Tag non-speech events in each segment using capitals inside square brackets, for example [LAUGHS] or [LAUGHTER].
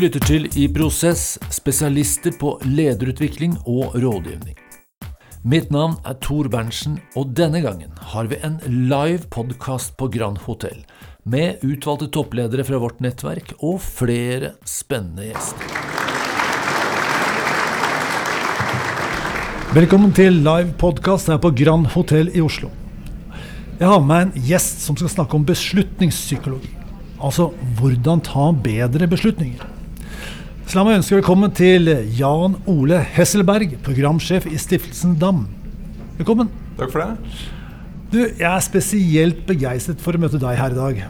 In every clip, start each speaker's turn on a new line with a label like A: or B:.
A: lytter til I Prosess, spesialister på lederutvikling og rådgivning. Mitt navn er Tor Berntsen, og denne gangen har vi en live podkast på Grand Hotell. Med utvalgte toppledere fra vårt nettverk og flere spennende gjester. Velkommen til live podkast her på Grand Hotell i Oslo. Jeg har med en gjest som skal snakke om beslutningspsykologi. Altså hvordan ta bedre beslutninger. Så la meg ønske velkommen til Jan Ole Hesselberg, programsjef i Stiftelsen DAM. Velkommen.
B: Takk for det.
A: Du, jeg er spesielt begeistret for å møte deg her i dag.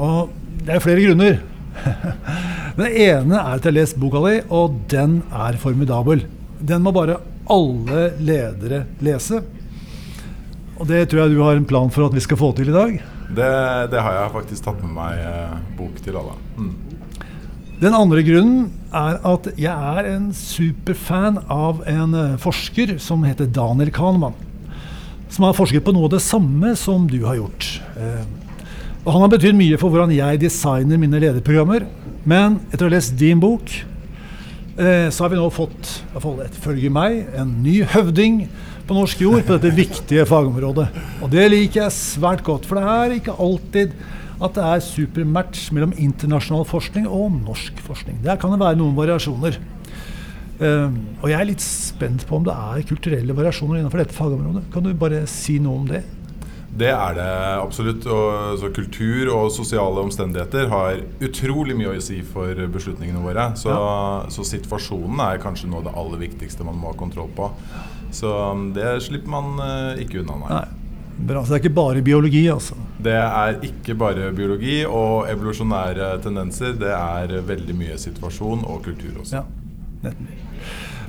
A: Og det er flere grunner. [LAUGHS] Den ene er at jeg har lest boka di, og den er formidabel. Den må bare alle ledere lese. Og det tror jeg du har en plan for at vi skal få til i dag.
B: Det, det har jeg faktisk tatt med meg eh, bok til alle. Mm.
A: Den andre grunnen er at jeg er en superfan av en eh, forsker som heter Daniel Kahneman. Som har forsket på noe av det samme som du har gjort. Eh, og han har betydd mye for hvordan jeg designer mine lederprogrammer. Men etter å ha lest din bok, eh, så har vi nå fått, ifølge meg, en ny høvding på norsk jord på dette viktige fagområdet. Og det liker jeg svært godt, for det er ikke alltid at det er supermatch mellom internasjonal forskning og norsk forskning. Der kan det være noen variasjoner. Um, og jeg er litt spent på om det er kulturelle variasjoner innenfor dette fagområdet. Kan du bare si noe om det?
B: Det er det absolutt. Og, kultur og sosiale omstendigheter har utrolig mye å si for beslutningene våre. Så, ja. så situasjonen er kanskje noe av det aller viktigste man må ha kontroll på. Så um, det slipper man uh, ikke unna, nei. nei.
A: Bra, så det er ikke bare biologi, altså?
B: Det er ikke bare biologi og evolusjonære tendenser. Det er veldig mye situasjon og kultur også.
A: Ja.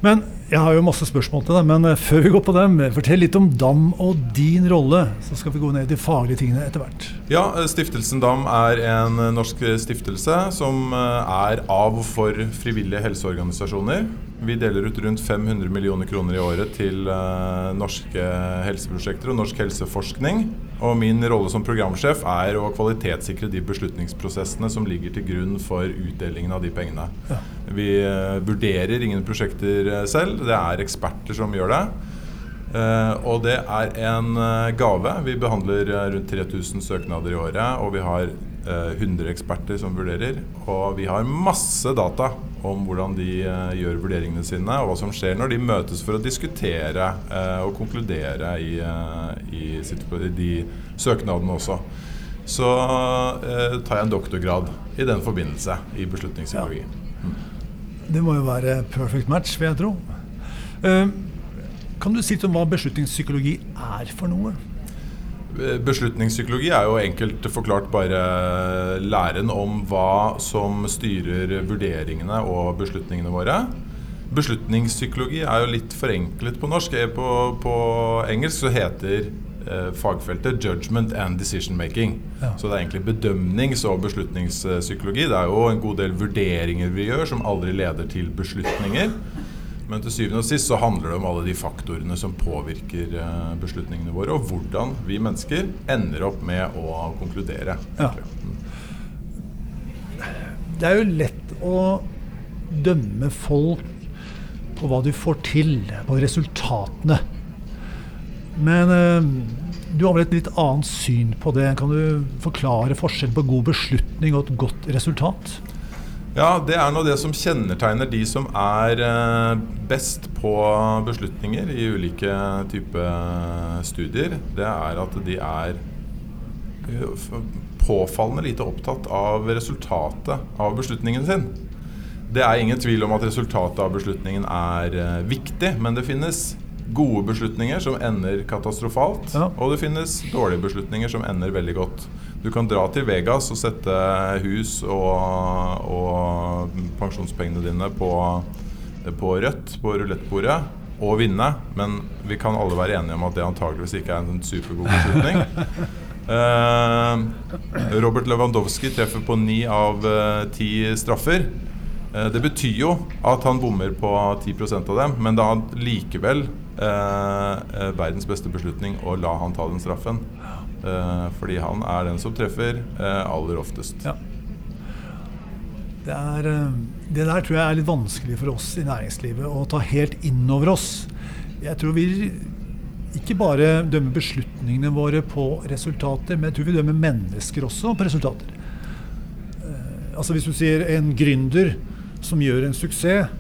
A: Men jeg har jo masse spørsmål til deg, men eh, før vi går på dem, fortell litt om DAM og din rolle. Så skal vi gå ned i de faglige tingene etter hvert.
B: Ja, eh, Stiftelsen DAM er en eh, norsk stiftelse som er av og for frivillige helseorganisasjoner. Vi deler ut rundt 500 millioner kroner i året til norske helseprosjekter og norsk helseforskning. Og min rolle som programsjef er å kvalitetssikre de beslutningsprosessene som ligger til grunn for utdelingen av de pengene. Ja. Vi vurderer ingen prosjekter selv det er eksperter som gjør det. Uh, og det er en uh, gave. Vi behandler uh, rundt 3000 søknader i året, og vi har 100 eksperter som vurderer. Og vi har masse data om hvordan de gjør vurderingene sine, og hva som skjer når de møtes for å diskutere og konkludere i, i, i, de søknadene også. Så tar jeg en doktorgrad i den forbindelse i beslutningspsykologi. Ja.
A: Mm. Det må jo være perfect match, vil jeg tro. Eh, kan du si litt om hva beslutningspsykologi er for noe?
B: Beslutningspsykologi er jo enkelt forklart bare læren om hva som styrer vurderingene og beslutningene våre. Beslutningspsykologi er jo litt forenklet på norsk. På, på engelsk så heter eh, fagfeltet 'judgment and decision making'. Ja. Så det er egentlig bedømnings- og beslutningspsykologi. Det er jo en god del vurderinger vi gjør som aldri leder til beslutninger. Men til syvende og sist så handler det om alle de faktorene som påvirker eh, beslutningene våre, og hvordan vi mennesker ender opp med å konkludere. Ja.
A: Det er jo lett å dømme folk på hva du får til, på resultatene. Men øh, du har vel et litt annet syn på det. Kan du forklare forskjellen på god beslutning og et godt resultat?
B: Ja, det er nå det som kjennetegner de som er eh, best på beslutninger i ulike typer studier. Det er at de er eh, påfallende lite opptatt av resultatet av beslutningen sin. Det er ingen tvil om at resultatet av beslutningen er eh, viktig, men det finnes gode beslutninger som ender katastrofalt, ja. og det finnes dårlige beslutninger som ender veldig godt. Du kan dra til Vegas og sette hus og, og pensjonspengene dine på, på rødt på rulettbordet og vinne, men vi kan alle være enige om at det antageligvis ikke er en supergod beslutning. Uh, [LAUGHS] Robert Lewandowski treffer på ni av uh, ti straffer. Uh, det betyr jo at han bommer på 10% av dem, men da likevel verdens beste beslutning å la han ta den straffen. Uh, fordi han er den som treffer uh, aller oftest. Ja.
A: Det er uh, det der tror jeg er litt vanskelig for oss i næringslivet å ta helt inn over oss. Jeg tror vi ikke bare dømmer beslutningene våre på resultater, men jeg tror vi dømmer mennesker også på resultater. Eh, altså Hvis du sier en gründer som gjør en suksess,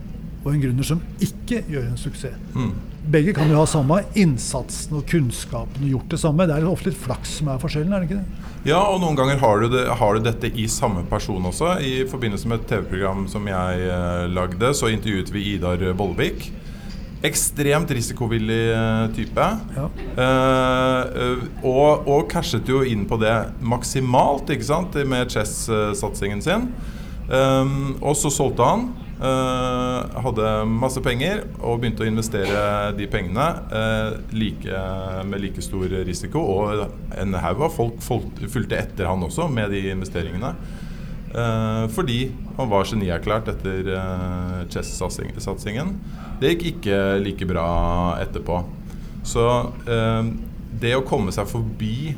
A: og en gründer som ikke gjør en suksess.
B: Mm.
A: Begge kan jo ha samme innsatsen og kunnskapen og gjort det samme. Det er ofte litt flaks som er forskjellen, er det ikke det?
B: Ja, og noen ganger har du, det, har du dette i samme person også. I forbindelse med et TV-program som jeg eh, lagde, så intervjuet vi Idar Vollvik. Ekstremt risikovillig eh, type.
A: Ja.
B: Eh, og, og cashet jo inn på det maksimalt ikke sant, med chess-satsingen sin. Um, og så solgte han. Uh, hadde masse penger og begynte å investere de pengene uh, like, med like stor risiko. Og en haug av folk, fulgte etter han også med de investeringene. Uh, fordi han var genierklært etter chess-satsingen. Det gikk ikke like bra etterpå. Så det å komme seg forbi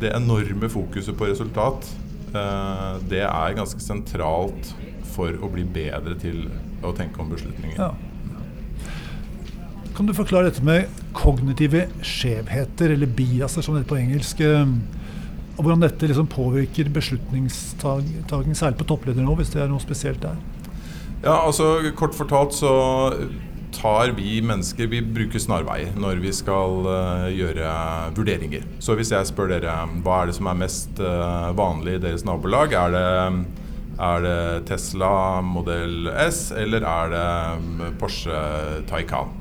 B: det enorme fokuset på resultat Eh, det er ganske sentralt for å bli bedre til å tenke om beslutninger.
A: Ja. Kan du forklare dette med kognitive skjevheter, eller biaser som det heter på engelsk? eh, Og hvordan dette liksom påvirker beslutningstaking, særlig på toppledernivå, hvis det er noe spesielt der?
B: Ja, altså Kort fortalt så tar vi mennesker Vi bruker snarveier når vi skal uh, gjøre vurderinger. Så hvis jeg spør dere hva er det som er mest uh, vanlig i deres nabolag, er det, er det Tesla modell S eller er det Porsche Taycan?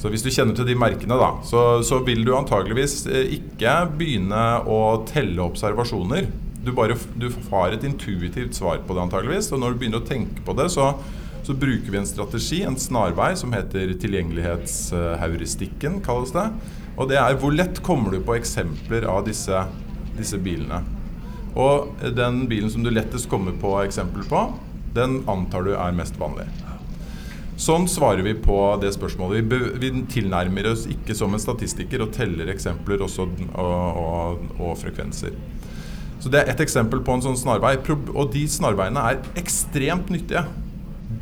B: Så Hvis du kjenner til de merkene, da, så, så vil du antageligvis ikke begynne å telle observasjoner. Du, bare, du har et intuitivt svar på det, antageligvis. Og når du begynner å tenke på det, så så bruker vi en strategi, en snarvei, som heter tilgjengelighetsheuristikken, kalles det. Og det er hvor lett kommer du på eksempler av disse, disse bilene. Og den bilen som du lettest kommer på eksempel på, den antar du er mest vanlig. Sånn svarer vi på det spørsmålet. Vi, vi tilnærmer oss ikke som en statistiker og teller eksempler også, og, og, og, frekvenser. Så Det er ett eksempel på en sånn snarvei. Og de snarveiene er ekstremt nyttige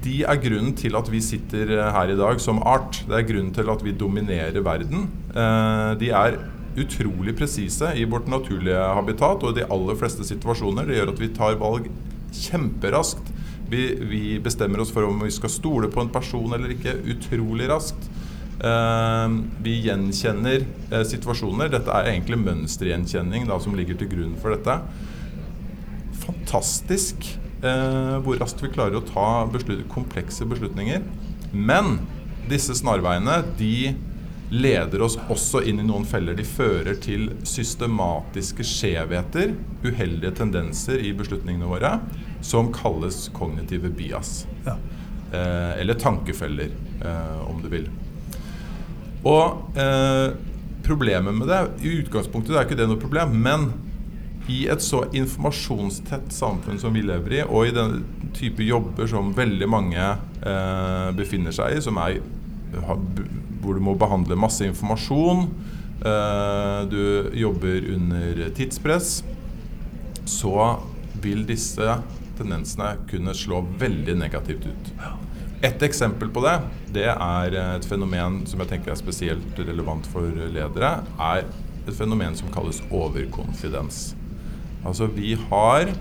B: de er grunnen til at vi sitter her i dag som art. Det er grunnen til at vi dominerer verden. Eh, de er utrolig presise i vårt naturlige habitat og i de aller fleste situasjoner. Det gjør at vi tar valg kjemperaskt. Vi, vi bestemmer oss for om vi skal stole på en person eller ikke, utrolig raskt. Uh, vi gjenkjenner uh, situasjoner. Dette er egentlig mønstergjenkjenning da, som ligger til grunn for dette. Fantastisk eh, hvor raskt vi klarer å ta beslut komplekse beslutninger. Men disse snarveiene de leder oss også inn i noen feller. De fører til systematiske skjevheter, uheldige tendenser i beslutningene våre, som kalles kognitive bias. Ja. Eh, eller tankefeller, eh, om du vil. Og eh, problemet med det I utgangspunktet er ikke det noe problem, men i et så informasjonstett samfunn som vi lever i, og i den type jobber som veldig mange eh, befinner seg i, som er hvor du må behandle masse informasjon, eh, du jobber under tidspress, så vil disse tendensene kunne slå veldig negativt ut. Et eksempel på det, det er et fenomen som jeg tenker er spesielt relevant for ledere, er et fenomen som kalles overkonfidens. Altså, vi har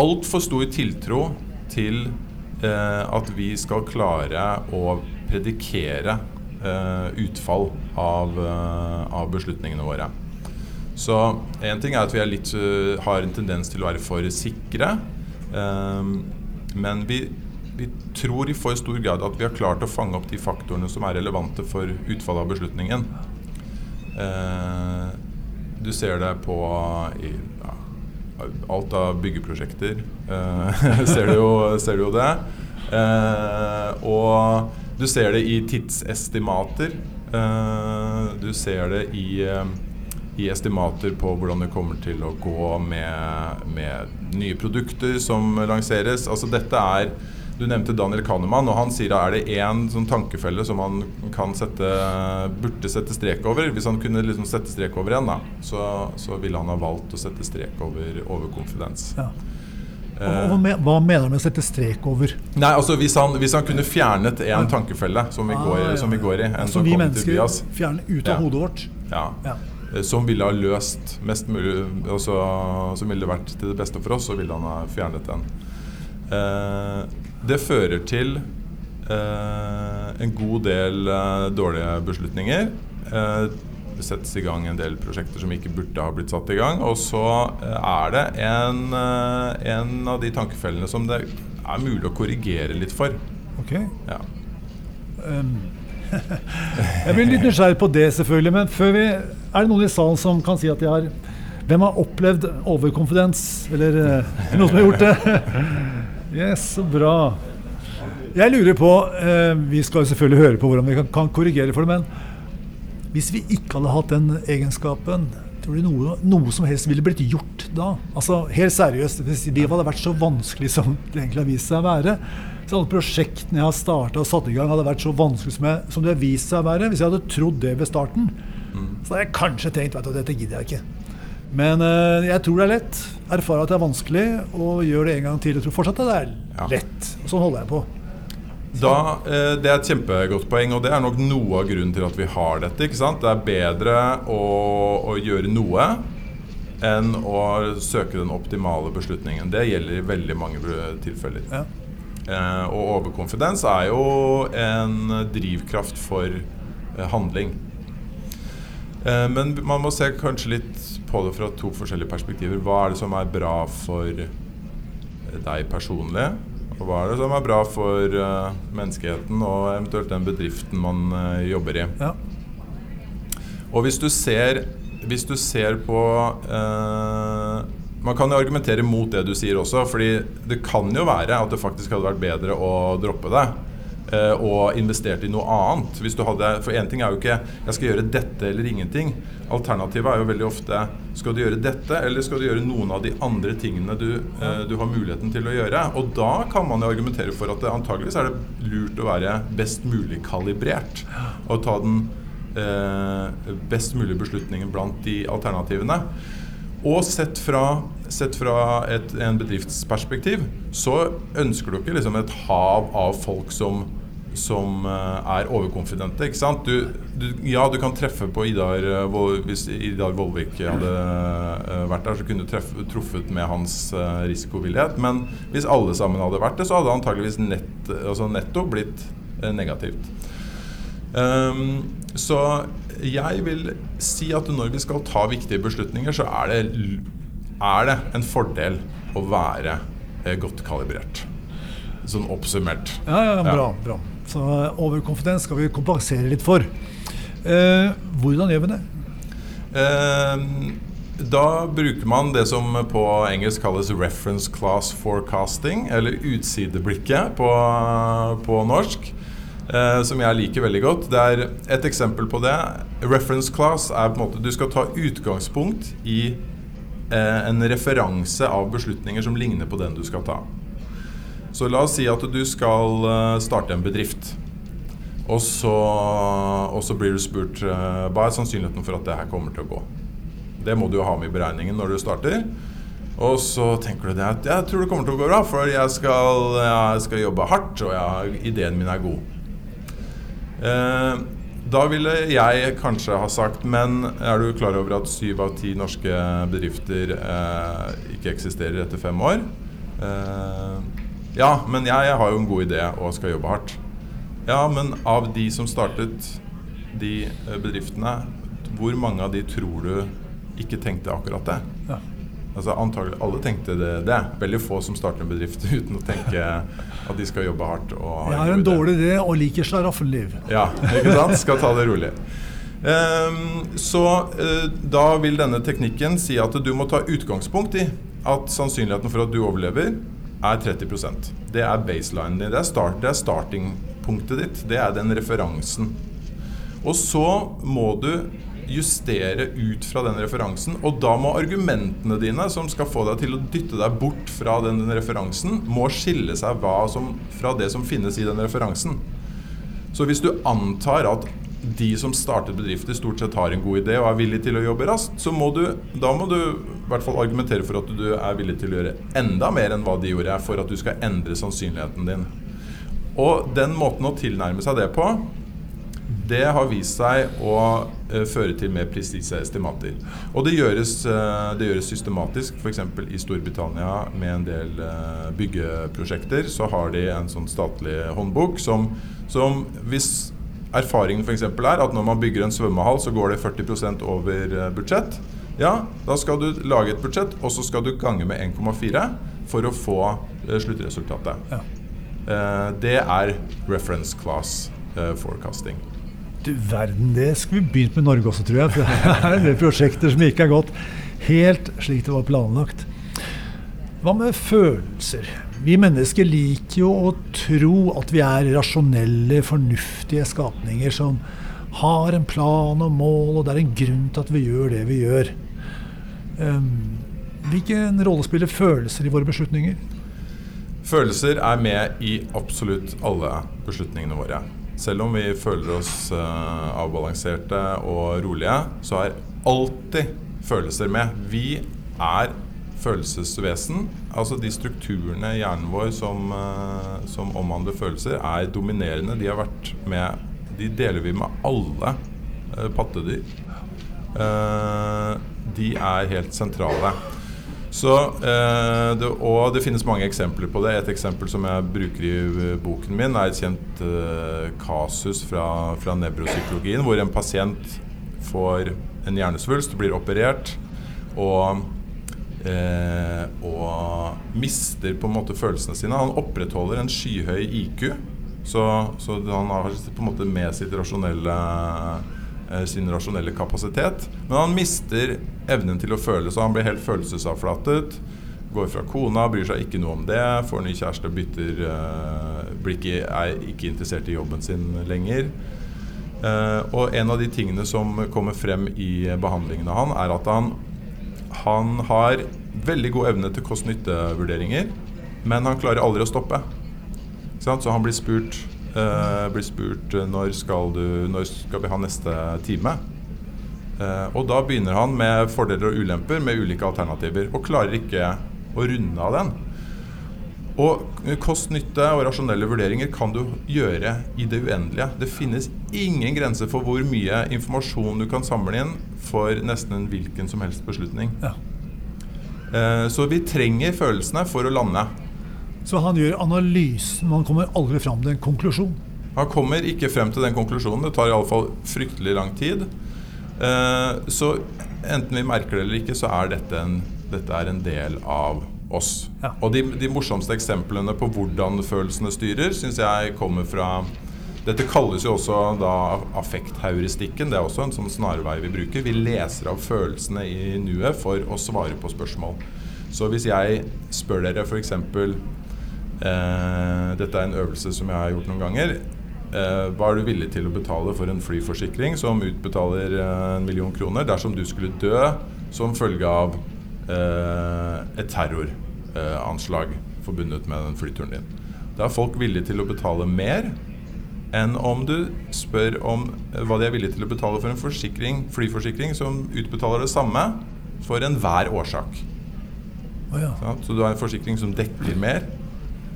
B: altfor stor tiltro til eh, at vi skal klare å predikere eh, utfall av, eh, av, beslutningene våre. Så én ting er at vi litt, uh, har en tendens til å være for sikre. Eh, men vi, vi, tror i for stor grad at vi har klart å fange opp de faktorene som er relevante for utfallet av beslutningen. Eh, du ser det på i, ja, alt av byggeprosjekter. [LAUGHS] Ser, du jo, ser, du jo, det. Og du ser det i tidsestimater. Uh, du ser det i, i, estimater på hvordan det kommer til å gå med, med nye produkter som lanseres. Altså dette er du nevnte Daniel Kahneman, og han sier da er det én sånn tankefelle som han kan sette, burde sette strek over. Hvis han kunne liksom sette strek over én, så, så ville han ha valgt å sette strek over overkonfidens. Ja.
A: Og, hva mener han med å sette strek over?
B: Nei, altså hvis han, hvis han kunne fjernet en tankefelle som vi,
A: Ah,
B: går,
A: ja,
B: som vi
A: ja.
B: går i, en
A: Som vi mennesker fjerner ut av
B: Ja.
A: hodet vårt.
B: ja,
A: Ja.
B: eh, som ville ha løst mest mulig altså, Som ville vært til det beste for oss, så ville han ha fjernet den. Eh, det fører til eh, en god del eh, dårlige beslutninger. Eh, settes i gang en del prosjekter som ikke burde ha blitt satt i gang. Og så eh, er det en, eh, en av de tankefellene som det er mulig å korrigere litt for.
A: Ok.
B: Ja.
A: Um, [LAUGHS] jeg blir litt nysgjerrig på det, selvfølgelig. Men før vi, er det noen i salen som kan si at de har Hvem har opplevd overkonfidens? Eller eh, noen som har gjort det? [LAUGHS] Yes, så bra. Jeg lurer på eh, Vi skal selvfølgelig høre på hvordan vi kan, kan korrigere for det, men hvis vi ikke hadde hatt den egenskapen, tror du noe, noe som helst ville blitt gjort da? Altså Helt seriøst, hvis livet hadde vært så vanskelig som det egentlig har vist seg å være, så alle prosjektene jeg har starta og satt i gang, hadde vært så vanskelig som, jeg, som det har vist seg å være. Hvis jeg hadde trodd det ved starten, så hadde jeg kanskje tenkt vet du, dette gidder jeg ikke. Men eh, jeg tror det er lett. Erfare at det er vanskelig, og gjør det en gang til. Jeg tror fortsatt at det er lett. Sånn holder jeg på.
B: Da, eh, Det er et kjempegodt poeng, og det er nok noe av grunnen til at vi har dette. ikke sant? Det er bedre å, å gjøre noe enn å søke den optimale beslutningen. Det gjelder i veldig mange tilfeller.
A: Ja.
B: Eh, og overkonfidens er jo en drivkraft for eh, handling. Eh, men man må se kanskje litt på det fra to forskjellige perspektiver. Hva er det som er bra for eh, deg personlig? Og hva er det som er bra for uh, menneskeheten og eventuelt den bedriften man uh, jobber i?
A: Ja.
B: Og hvis du ser, hvis du ser på uh, Man kan jo argumentere mot det du sier også, fordi det kan jo være at det faktisk hadde vært bedre å droppe det. Eh, og investert i noe annet. Hvis du hadde, for én ting er jo ikke 'jeg skal gjøre dette eller ingenting'. Alternativet er jo veldig ofte 'skal du gjøre dette, eller skal du gjøre noen av de andre tingene du, eh, du har muligheten til å gjøre'? Og da kan man jo argumentere for at det antageligvis er det lurt å være best mulig kalibrert. Og ta den eh, best mulige beslutningen blant de alternativene. Og sett fra, sett fra et, en bedriftsperspektiv så ønsker du ikke liksom et hav av folk som, som eh, er overkonfidente. ikke sant? Du, du, ja, du kan treffe på Idar eh, Hvis Idar Vollvik hadde eh, vært der, så kunne du treffe, truffet med hans risikovillighet. Men hvis alle sammen hadde vært det, så hadde antageligvis nett, altså netto blitt negativt. Um, så jeg vil si at når vi skal ta viktige beslutninger, så er det, er det en fordel å være godt kalibrert. Sånn oppsummert.
A: Ja, ja,
B: Ja.
A: bra. Så overkonfidens skal vi kompensere litt for. Eh, hvordan gjør vi det?
B: Eh, da bruker man det som på engelsk kalles 'reference class forecasting', eller utsideblikket på, på norsk. eh, som jeg liker veldig godt. Det er et eksempel på det. Reference class er på en måte Du skal ta utgangspunkt i eh, en referanse av beslutninger som ligner på den du skal ta. Så la oss si at du skal eh, starte en bedrift. Og så, og så blir du spurt eh, hva er sannsynligheten for at det her kommer til å gå. Det må du jo ha med i beregningen når du starter. Og så tenker du det at jeg tror det kommer til å gå bra, for jeg skal, jeg skal jobbe hardt, og jeg, ideen min er god. Eh, da ville jeg kanskje ha sagt Men er du klar over at syv av ti norske bedrifter eh, ikke eksisterer etter fem år? Eh, ja, men jeg, jeg har jo en god idé og skal jobbe hardt. Ja, men av de som startet de eh, bedriftene, hvor mange av de tror du ikke tenkte akkurat det?
A: Ja.
B: Altså antagelig alle tenkte det, det. Veldig få som starter en bedrift [LAUGHS] uten å tenke at de skal jobbe hardt. Og ha
A: Jeg har en dårlig idé og liker slaraffenliv.
B: Ja, ikke sant? Skal ta det rolig. Um, så uh, da vil denne teknikken si at du må ta utgangspunkt i at sannsynligheten for at du overlever, er 30% Det er baselinen din. Det er, start, det er startingpunktet ditt. Det er den referansen. Og så må du justere ut fra den referansen, og da må argumentene dine, som skal få deg til å dytte deg bort fra den referansen, må skille seg som, fra det som finnes i den referansen. Så hvis du antar at de som starter bedrifter, stort sett har en god idé og er villig til å jobbe raskt, så må du, da må du hvert fall argumentere for at du er villig til å gjøre enda mer enn hva de gjorde, for at du skal endre sannsynligheten din. Og den måten å tilnærme seg det på, det har vist seg å uh, føre til mer presise estimater. Og det gjøres, uh, det gjøres systematisk. F.eks. i Storbritannia med en del uh, byggeprosjekter så har de en sånn statlig håndbok som, som hvis erfaringen f.eks. er at når man bygger en svømmehall, så går det 40% over budsjett. Ja, da skal du lage et budsjett, og så skal du gange med 1,4 for å få sluttresultatet. Ja. det er reference class forecasting.
A: Du verden, det skulle vi begynt med Norge også, tror jeg. For [LAUGHS] det er en del prosjekter som ikke er gått helt slik det var planlagt. Hva med følelser? Vi mennesker liker jo å tro at vi er rasjonelle, fornuftige skapninger som har en plan og mål, og det er en grunn til at vi gjør det vi gjør. Um, hvilken rolle spiller følelser i våre beslutninger?
B: Følelser er med i absolutt alle beslutningene våre. Selv om vi føler oss uh, avbalanserte og rolige, så er alltid følelser med. Vi er følelsesvesen. Altså de strukturene i hjernen vår som, uh, som, omhandler følelser, er dominerende. De De deler vi med alle uh, pattedyr. De er helt sentrale. Så, eh, det, og det finnes mange eksempler på det. Et eksempel som jeg bruker i eh, boken min, er et kjent eh, kasus fra, fra nevropsykologien, hvor en pasient får en hjernesvulst, blir operert og, eh, og mister på en måte følelsene sine. Han opprettholder en skyhøy IQ, så, så han har på en måte med sitt rasjonelle Eh, sin rasjonelle kapasitet. Men han mister evnen til å føle, så han blir helt følelsesavflatet. Går fra kona, bryr seg ikke noe om det. Får ny kjæreste, bytter uh, ikke, Er ikke interessert i jobben sin lenger. Uh, og en av de tingene som kommer frem i behandlingen av han, er at han, han har veldig god evne til kost-nytte-vurderinger, men han klarer aldri å stoppe. Så han blir spurt blir spurt uh, når skal, du, når skal vi ha neste time. Uh, og da begynner han med fordeler og ulemper med ulike alternativer, og klarer ikke å runde av den. Og kost-nytte og rasjonelle vurderinger kan du gjøre i det uendelige. Det finnes ingen grenser for hvor mye informasjon du kan samle inn for nesten en hvilken som helst beslutning. Ja. Så vi trenger følelsene for å lande.
A: Så han gjør analysen, men han kommer aldri fram til en konklusjon.
B: Han kommer ikke frem til den konklusjonen. Det tar iallfall fryktelig lang tid. Eh, så enten vi merker det eller ikke, så er dette en, dette er en del av oss. Ja. Og de, de, morsomste eksemplene på hvordan følelsene styrer, syns jeg kommer fra dette kalles jo også da affekthauristikken. Det er også en sånn snarvei vi bruker. Vi leser av følelsene i nuet for å svare på spørsmål. Så hvis jeg spør dere f.eks. Eh, dette er en øvelse som jeg har gjort noen ganger. Eh, hva er du villig til å betale for en flyforsikring som utbetaler eh, en million kroner dersom du skulle dø som følge av et terroranslag forbundet med den flyturen din? Da er folk villige til å betale mer enn om du spør om hva de er villige til å betale for en flyforsikring som utbetaler det samme for enhver årsak. Oh ja. Så du har en forsikring som dekker mer,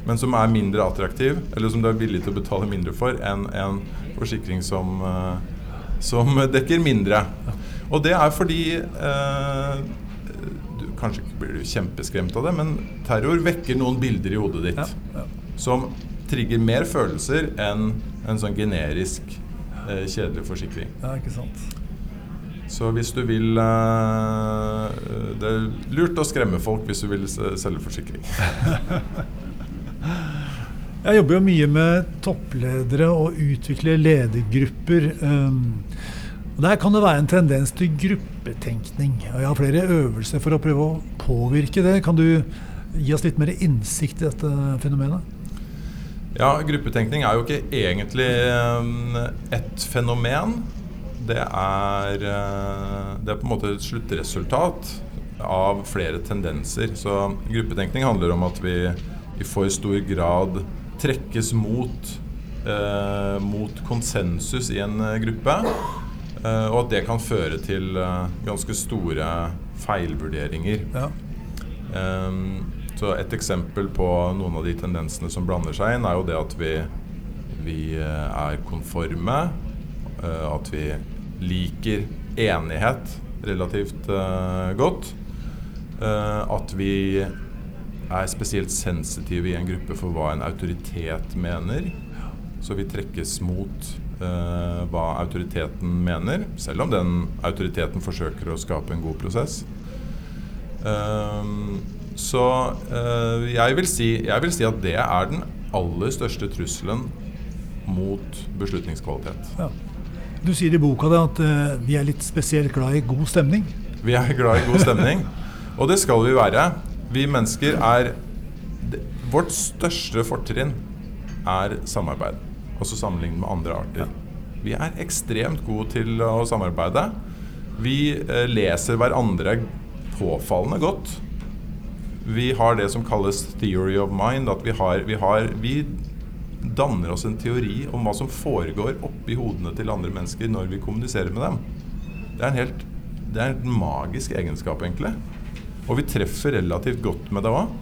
B: men som er mindre attraktiv, eller som du er villig til å betale mindre for, enn en forsikring som, uh, som dekker mindre. Og det er fordi uh, du, Kanskje blir du kjempeskremt av det, men terror vekker noen bilder i hodet ditt ja, ja. som trigger mer følelser enn en sånn generisk uh, kjedelig forsikring.
A: Ja, ikke sant.
B: Så hvis du vil Det er lurt å skremme folk hvis du vil selge forsikring. [LAUGHS]
A: Jeg jobber jo mye med toppledere og utvikler ledergrupper. Um, og Der kan det være en tendens til gruppetenkning. Og Jeg har flere øvelser for å prøve å påvirke det. Kan du gi oss litt mer innsikt i dette fenomenet?
B: Ja, gruppetenkning er jo ikke egentlig um, et fenomen. Det er, uh, det er på en måte et sluttresultat av flere tendenser. Så gruppetenkning handler om at vi i for stor grad trekkes mot eh, mot konsensus i en eh, gruppe. Eh, og at det kan føre til eh, ganske store feilvurderinger.
A: Ja.
B: Um, så Et eksempel på noen av de tendensene som blander seg inn, er jo det at vi, vi eh, er konforme. eh, at vi liker enighet relativt godt. Eh, at vi er spesielt sensitive i en gruppe for hva en autoritet mener. Så vi trekkes mot uh, hva autoriteten mener, selv om den autoriteten forsøker å skape en god prosess. Ehm, så uh, jeg, vil si, jeg vil si at det er den aller største trusselen mot beslutningskvalitet.
A: Ja. Du sier i boka da, at uh, vi er litt spesielt glad i god stemning.
B: Vi er glad i god stemning, og det skal vi være. Vi mennesker er det- Vårt største fortrinn er samarbeid, også sammenlignet med andre arter. Vi er ekstremt gode til å samarbeide. Vi eh, leser hverandre påfallende godt. Vi har det som kalles 'theory of mind'. At vi har, vi har Vi danner oss en teori om hva som foregår oppi hodene til andre mennesker når vi kommuniserer med dem. Det er en helt det er en magisk egenskap, egentlig. Og vi treffer relativt godt med det òg.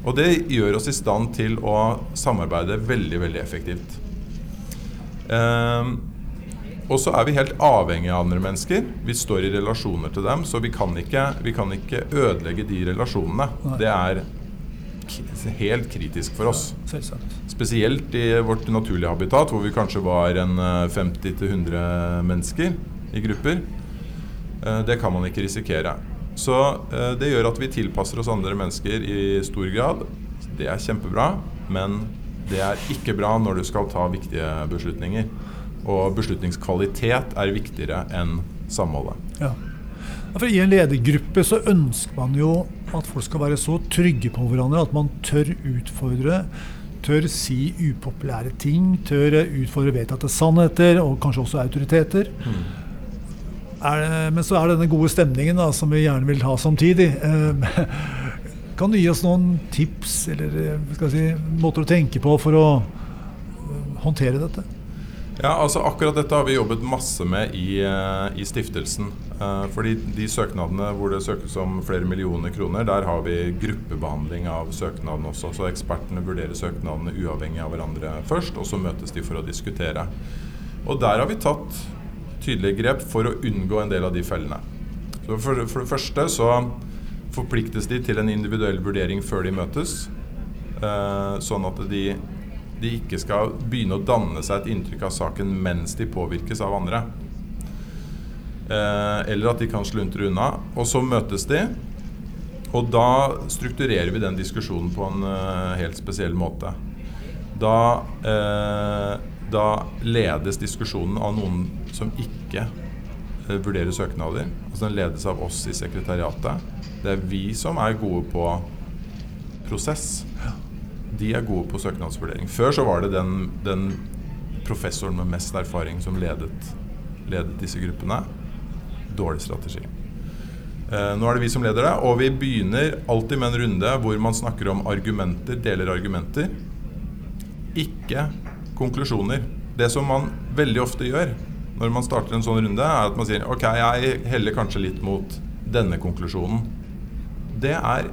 B: Og det gjør oss i stand til å samarbeide veldig, veldig effektivt. Eh, og så er vi helt avhengige av andre mennesker. Vi står i relasjoner til dem, så vi kan ikke, vi kan ikke ødelegge de relasjonene.
A: Nei.
B: Det er helt kritisk for oss.
A: Ja,
B: Spesielt i vårt naturlige habitat, hvor vi kanskje var en eh, 50-100 mennesker i grupper. Eh, Det kan man ikke risikere. Så eh, det gjør at vi tilpasser oss andre mennesker i stor grad. Det er kjempebra, men det er ikke bra når du skal ta viktige beslutninger. Og beslutningskvalitet er viktigere enn samholdet.
A: Ja. For I en ledergruppe så ønsker man jo at folk skal være så trygge på hverandre at man tør utfordre, tør si upopulære ting, tør utfordre vedtatte sannheter og kanskje også autoriteter. Er det, men så er det denne gode stemningen da, som vi gjerne vil ha samtidig. Eh, kan du gi oss noen tips eller eh, si, måter å tenke på for å eh, håndtere dette?
B: Ja, altså Akkurat dette har vi jobbet masse med i, i stiftelsen. Fordi de søknadene hvor det søkes om flere millioner kroner, der har vi gruppebehandling av søknadene også. Så ekspertene vurderer søknadene uavhengig av hverandre først, og så møtes de for å diskutere. Og der har vi tatt tydelige grep for å unngå en del av de fellene. Så for, for det første så forpliktes de til en individuell vurdering før de møtes. Eh, sånn at de de ikke skal begynne å danne seg et inntrykk av saken mens de påvirkes av andre. Eh, eller at de kan sluntre unna. Og så møtes de, og da strukturerer vi den diskusjonen på en uh, helt spesiell måte. Da, eh, da ledes diskusjonen av noen som ikke eh, vurderer søknader. Altså Den ledes av oss i sekretariatet. Det er vi som er gode på prosess de er gode på søknadsvurdering. Før så var det den, den professoren med mest erfaring som ledet, ledet disse gruppene. Dårlig strategi. Eh, nå er det vi som leder det, og vi begynner alltid med en runde hvor man snakker om argumenter, deler argumenter. Ikke konklusjoner. Det som man veldig ofte gjør når man starter en sånn runde, er at man sier ok, jeg heller kanskje litt mot denne konklusjonen. Det er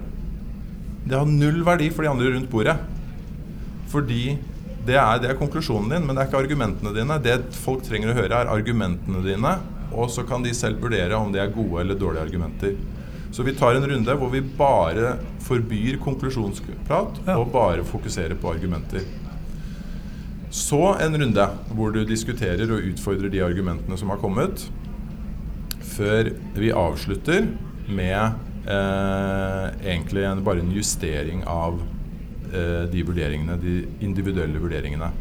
B: det har null verdi for de andre rundt bordet. Fordi det er, det er konklusjonen din, men det er ikke argumentene dine. Det folk trenger å høre, er argumentene dine, og så kan de selv vurdere om det er gode eller dårlige argumenter. Så vi tar en runde hvor vi bare forbyr konklusjonsprat
A: Ja.
B: og bare fokuserer på argumenter. Så en runde hvor du diskuterer og utfordrer de argumentene som har kommet, før vi avslutter med eh, egentlig en, bare en justering av eh, de vurderingene, de individuelle vurderingene.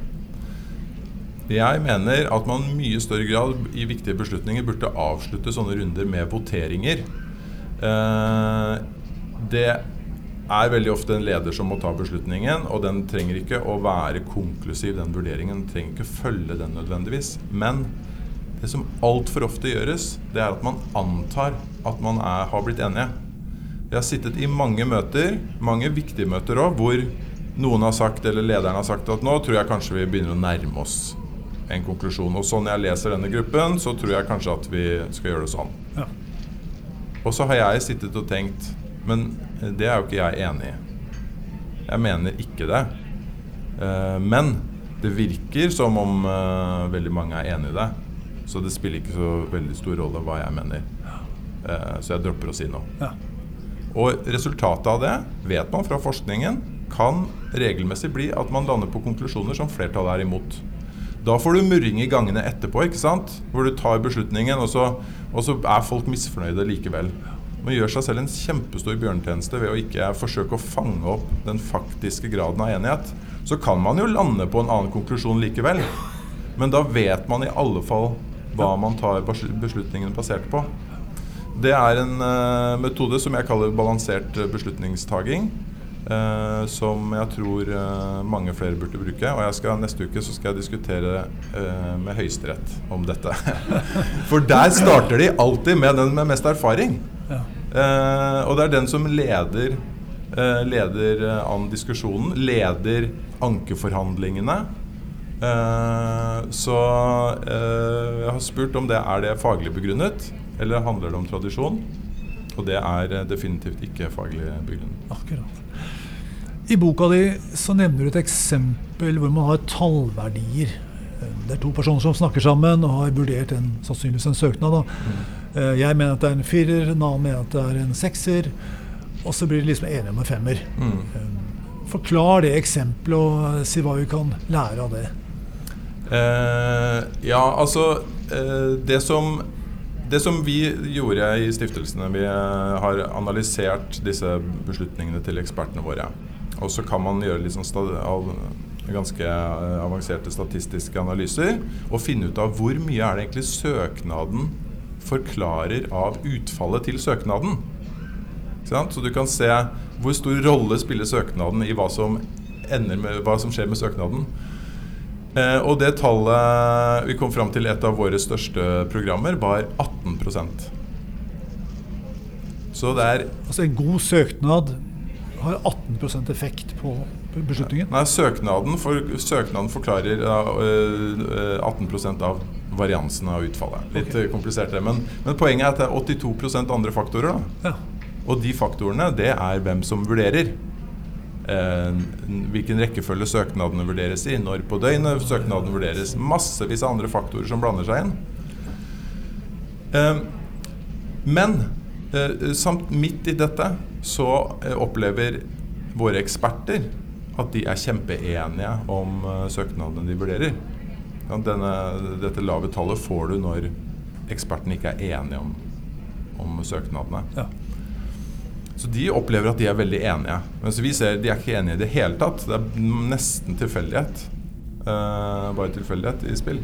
B: Jeg mener at man mye større grad i viktige beslutninger burde avslutte sånne runder med voteringer. Eh, det er veldig ofte en leder som må ta beslutningen, og den trenger ikke å være konklusiv, den vurderingen. Den trenger ikke følge den nødvendigvis. Men det som altfor ofte gjøres, det er at man antar at man er, har blitt enige. Jeg har sittet i mange møter, mange viktige møter òg, hvor noen har sagt, eller lederen har sagt at nå tror jeg kanskje vi begynner å nærme oss en konklusjon. Og sånn jeg leser denne gruppen, så tror jeg kanskje at vi skal gjøre det sånn.
A: Ja.
B: Og så har jeg sittet og tenkt Men det er jo ikke jeg enig i. Jeg mener ikke det. Eh, men det virker som om eh, veldig mange er enig i det. Så det spiller ikke så veldig stor rolle hva jeg mener. Eh, så jeg dropper å si noe.
A: Ja.
B: Og resultatet av det, vet man fra forskningen, kan regelmessig bli at man lander på konklusjoner som flertallet er imot. Da får du murring i gangene etterpå, ikke sant? hvor du tar beslutningen, og så, og så er folk misfornøyde likevel. Man gjør seg selv en kjempestor bjørnetjeneste ved å ikke forsøke å fange opp den faktiske graden av enighet. Så kan man jo lande på en annen konklusjon likevel. Men da vet man i alle fall hva man tar beslutningene basert på. Det er en uh, metode som jeg kaller balansert beslutningstaging. Uh, som jeg tror uh, mange flere burde bruke. Og skal, neste uke så skal jeg diskutere med Høyesterett om dette. [LAUGHS] For der starter de alltid med den med mest erfaring.
A: Ja.
B: Eh, og det er den som leder, eh, leder eh, an diskusjonen, leder ankeforhandlingene. Så jeg har spurt om det er det faglig begrunnet, eller handler det om tradisjon? Og det er definitivt ikke faglig begrunnet.
A: Akkurat. I boka di så nevner du et eksempel hvor man har tallverdier. Det er to personer som snakker sammen og har vurdert en, sannsynligvis en søknad. Da. Eh, jeg mener at det er en firer, en annen mener at det er en sekser. Og så blir de liksom enige om en femmer. Mm. Eh, forklar det eksempelet, og eh, si hva vi kan lære av det.
B: Eh, ja, altså eh, det, som, det som vi gjorde i stiftelsene Vi har analysert disse beslutningene til ekspertene våre. Og så kan man gjøre litt sånn ganske avanserte statistiske analyser og finne ut av hvor mye er det egentlig søknaden forklarer av utfallet til søknaden. Så du kan se hvor stor rolle spiller søknaden i hva som, med, hva som skjer med søknaden. Eh, og det tallet vi kom fram til et av våre største programmer, var 18% Så det er
A: Altså en god søknad har 18% effekt på beslutningen?
B: Nei, søknaden, for, søknaden forklarer uh, 18 av variansen av utfallet. Litt okay. komplisert det, men, men, poenget er at det er 82% andre faktorer. Ja. Og de faktorene, det er hvem som vurderer. Eh, hvilken rekkefølge søknadene vurderes i, når på døgnet søknaden vurderes. Massevis av andre faktorer som blander seg inn. Eh, men eh, samt midt i dette så eh, opplever våre eksperter at de er kjempeenige om eh, søknadene de vurderer. Denne, dette lave tallet får du når ekspertene ikke er enige om, om søknadene. Ja. Så de opplever at de er veldig enige. Mens vi ser de er ikke enige i det hele tatt. Det er nesten tilfeldighet. Uh, bare tilfeldighet i spill.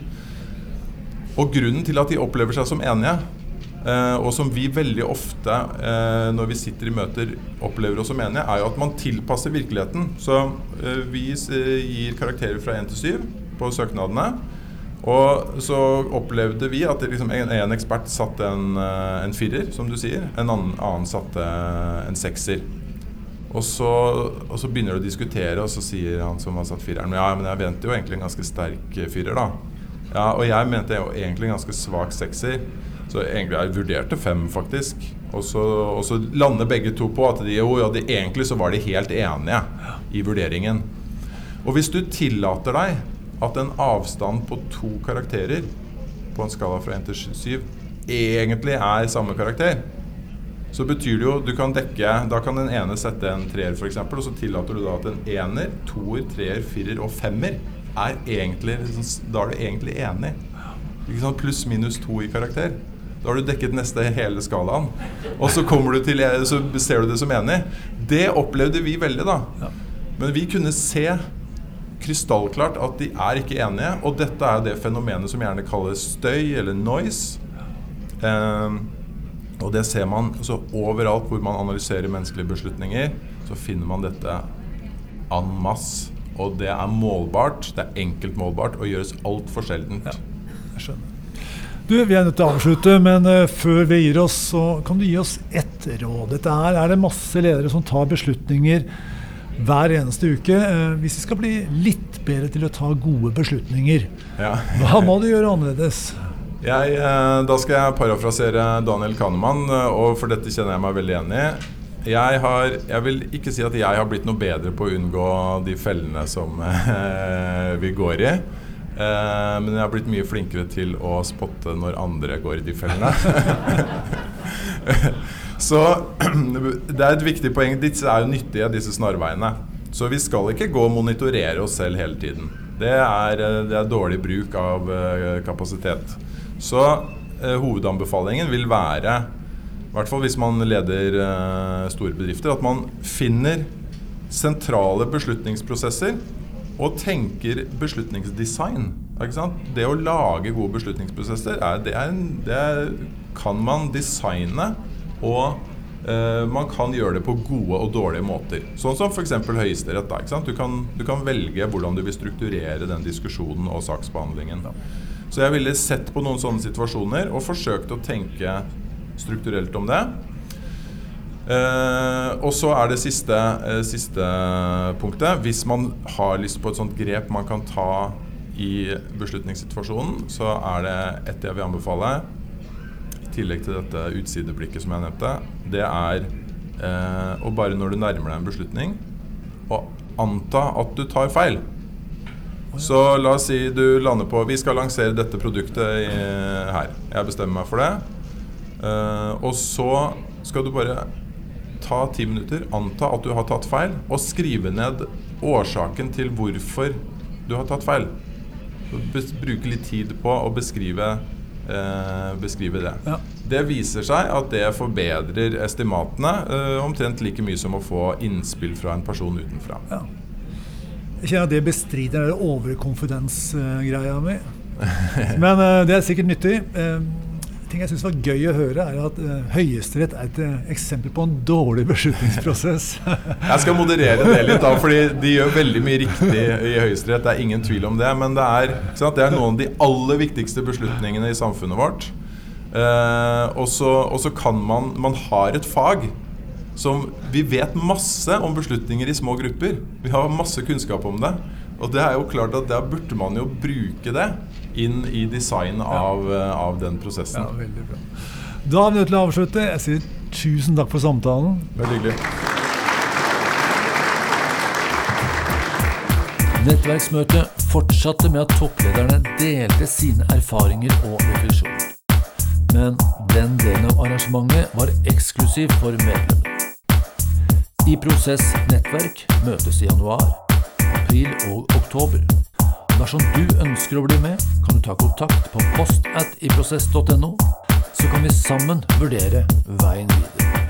B: Og grunnen til at de opplever seg som enige, og som vi veldig ofte uh, når vi sitter i møter opplever oss som enige, er jo at man tilpasser virkeligheten. Så vi gir karakterer fra 1 til 7 på søknadene. Og så opplevde vi at liksom en, en, ekspert satte en, eh, en, firer, som du sier. En annen, annen satte en sekser. Og så, og så, begynner du å diskutere, og så sier han som har satt fireren Ja, men jeg venter jo egentlig en ganske sterk firer, da. Ja, og jeg mente jo egentlig en ganske svak sekser. Så egentlig jeg vurderte fem, faktisk. Og så, og så lander begge to på at de, jo, ja, de, egentlig så var de helt enige i vurderingen. Og hvis du tillater deg at en avstand på to karakterer på en skala fra 1 til 7 egentlig er samme karakter, så betyr det jo du kan dekke Da kan den ene sette en treer, f.eks., og så tillater du da at en ener, toer, treer, firer og femmer er egentlig Da er du egentlig enig. Ikke sant? Pluss minus to i karakter. Da har du dekket neste hele skalaen. Og så, kommer du til, så ser du det som enig. Det opplevde vi veldig, da. Men vi kunne se krystallklart at de er ikke enige. Og dette er det fenomenet som gjerne kalles støy, eller noise. Eh, og det ser man altså, overalt hvor man analyserer menneskelige beslutninger. Så finner man dette en masse. Og det er målbart. Det er enkelt målbart og gjøres altfor sjeldent. Ja,
A: jeg skjønner. Du, Vi er nødt til å avslutte, men uh, før vi gir oss, så kan du gi oss ett råd. Dette her er det masse ledere som tar beslutninger hver eneste uke. Eh, hvis vi skal bli litt bedre til å ta gode beslutninger,
B: Ja.
A: hva må du gjøre annerledes?
B: Jeg, eh, da skal jeg parafrasere Daniel Kahneman, eh, og for dette kjenner jeg meg veldig enig i. Jeg, har, jeg vil ikke si at jeg har blitt noe bedre på å unngå de fellene som [LAUGHS] eh, vi går i. Eh, men jeg har blitt mye flinkere til å spotte når andre går i de fellene. [LAUGHS] Så [CLEARS THROAT] det er et viktig poeng. Disse er jo nyttige, disse snarveiene. Så vi skal ikke gå og monitorere oss selv hele tiden. Det er, eh, det er dårlig bruk av eh, kapasitet. Så eh, hovedanbefalingen vil være, i hvert fall hvis man leder eh, store bedrifter, at man finner sentrale beslutningsprosesser og tenker beslutningsdesign. Det å lage gode beslutningsprosesser, er, det, er, det er, kan man designe, og eh, man kan gjøre det på gode og dårlige måter. Sånn som f.eks. Høyesterett. da? Du, kan, du kan velge hvordan du vil strukturere den diskusjonen og saksbehandlingen. Så jeg ville sett på noen sånne situasjoner og forsøkt å tenke strukturelt om det. Eh, og så er det siste, uh, siste punktet. Hvis man har lyst på et sånt grep man kan ta i beslutningssituasjonen, så er det et jeg vil anbefale, i tillegg til dette utsideblikket som jeg nevnte, det er uh, å bare når du nærmer deg en beslutning, å anta at du tar feil. Så la oss si du lander på Vi skal lansere dette produktet i, her. Jeg bestemmer meg for det. Og så skal du bare ta ti minutter, anta at du har tatt feil, og skrive ned årsaken til hvorfor du har tatt feil. Bruke litt tid på å beskrive, eh, beskrive det.
A: Ja.
B: Det viser seg at det forbedrer estimatene eh, omtrent like mye som å få innspill fra en person utenfra.
A: Ja. Jeg kjenner at det bestrider den overkonfidens-greia mi. [LAUGHS] Men eh, det er sikkert nyttig. Eh, ting jeg syns var gøy å høre, er at uh, Høyesterett er et eh, eksempel på en dårlig beslutningsprosess. [LAUGHS]
B: Jeg skal moderere det litt, da, fordi de gjør veldig mye riktig i Høyesterett. Det er ingen tvil om det. Men det er, det er noen av de aller viktigste beslutningene i samfunnet vårt. Uh, og så kan man Man har et fag som Vi vet masse om beslutninger i små grupper. Vi har masse kunnskap om det. Og det er jo klart at der burde man jo bruke det inn i design av, eh, av den prosessen.
A: Ja, veldig bra. Da er vi nødt til å avslutte. Jeg sier tusen takk for samtalen.
B: Veldig hyggelig.
C: Nettverksmøtet fortsatte med at topplederne delte sine erfaringer og refleksjoner. Men den delen av arrangementet var eksklusiv for medlemmene. I Prosess nettverk møtes i januar, april og oktober. Dersom du ønsker å bli med, kan du ta kontakt på post at iprosess.no, så kan vi sammen vurdere veien videre.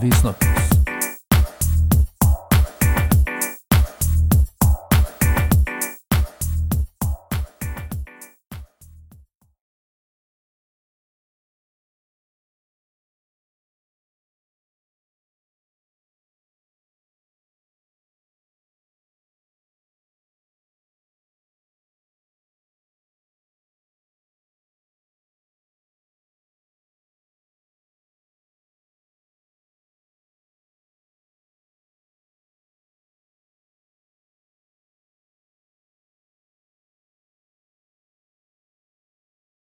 C: Vi snakkes.